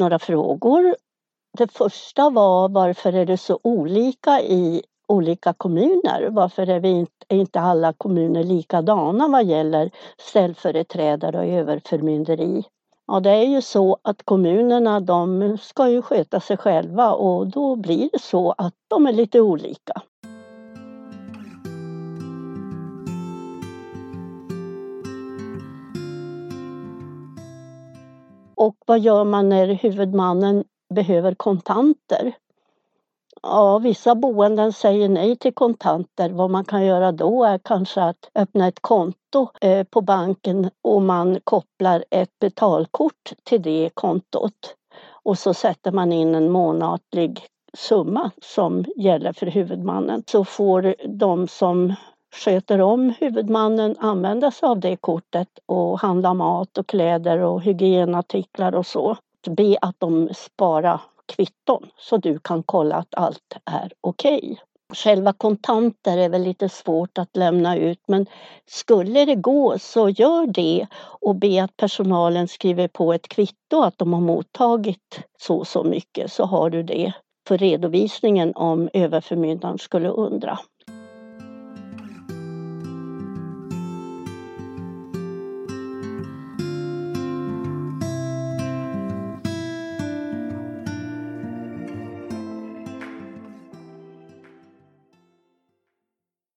några frågor. Det första var varför är det så olika i olika kommuner? Varför är, vi inte, är inte alla kommuner likadana vad gäller ställföreträdare och överförmynderi? Ja, det är ju så att kommunerna de ska ju sköta sig själva och då blir det så att de är lite olika. Och vad gör man när huvudmannen behöver kontanter? Ja, vissa boenden säger nej till kontanter. Vad man kan göra då är kanske att öppna ett konto eh, på banken och man kopplar ett betalkort till det kontot. Och så sätter man in en månatlig summa som gäller för huvudmannen. Så får de som sköter om huvudmannen använda sig av det kortet och handla mat och kläder och hygienartiklar och så. Be att de sparar kvitton så du kan kolla att allt är okej. Okay. Själva kontanter är väl lite svårt att lämna ut men skulle det gå så gör det och be att personalen skriver på ett kvitto att de har mottagit så och så mycket så har du det för redovisningen om överförmyndaren skulle undra.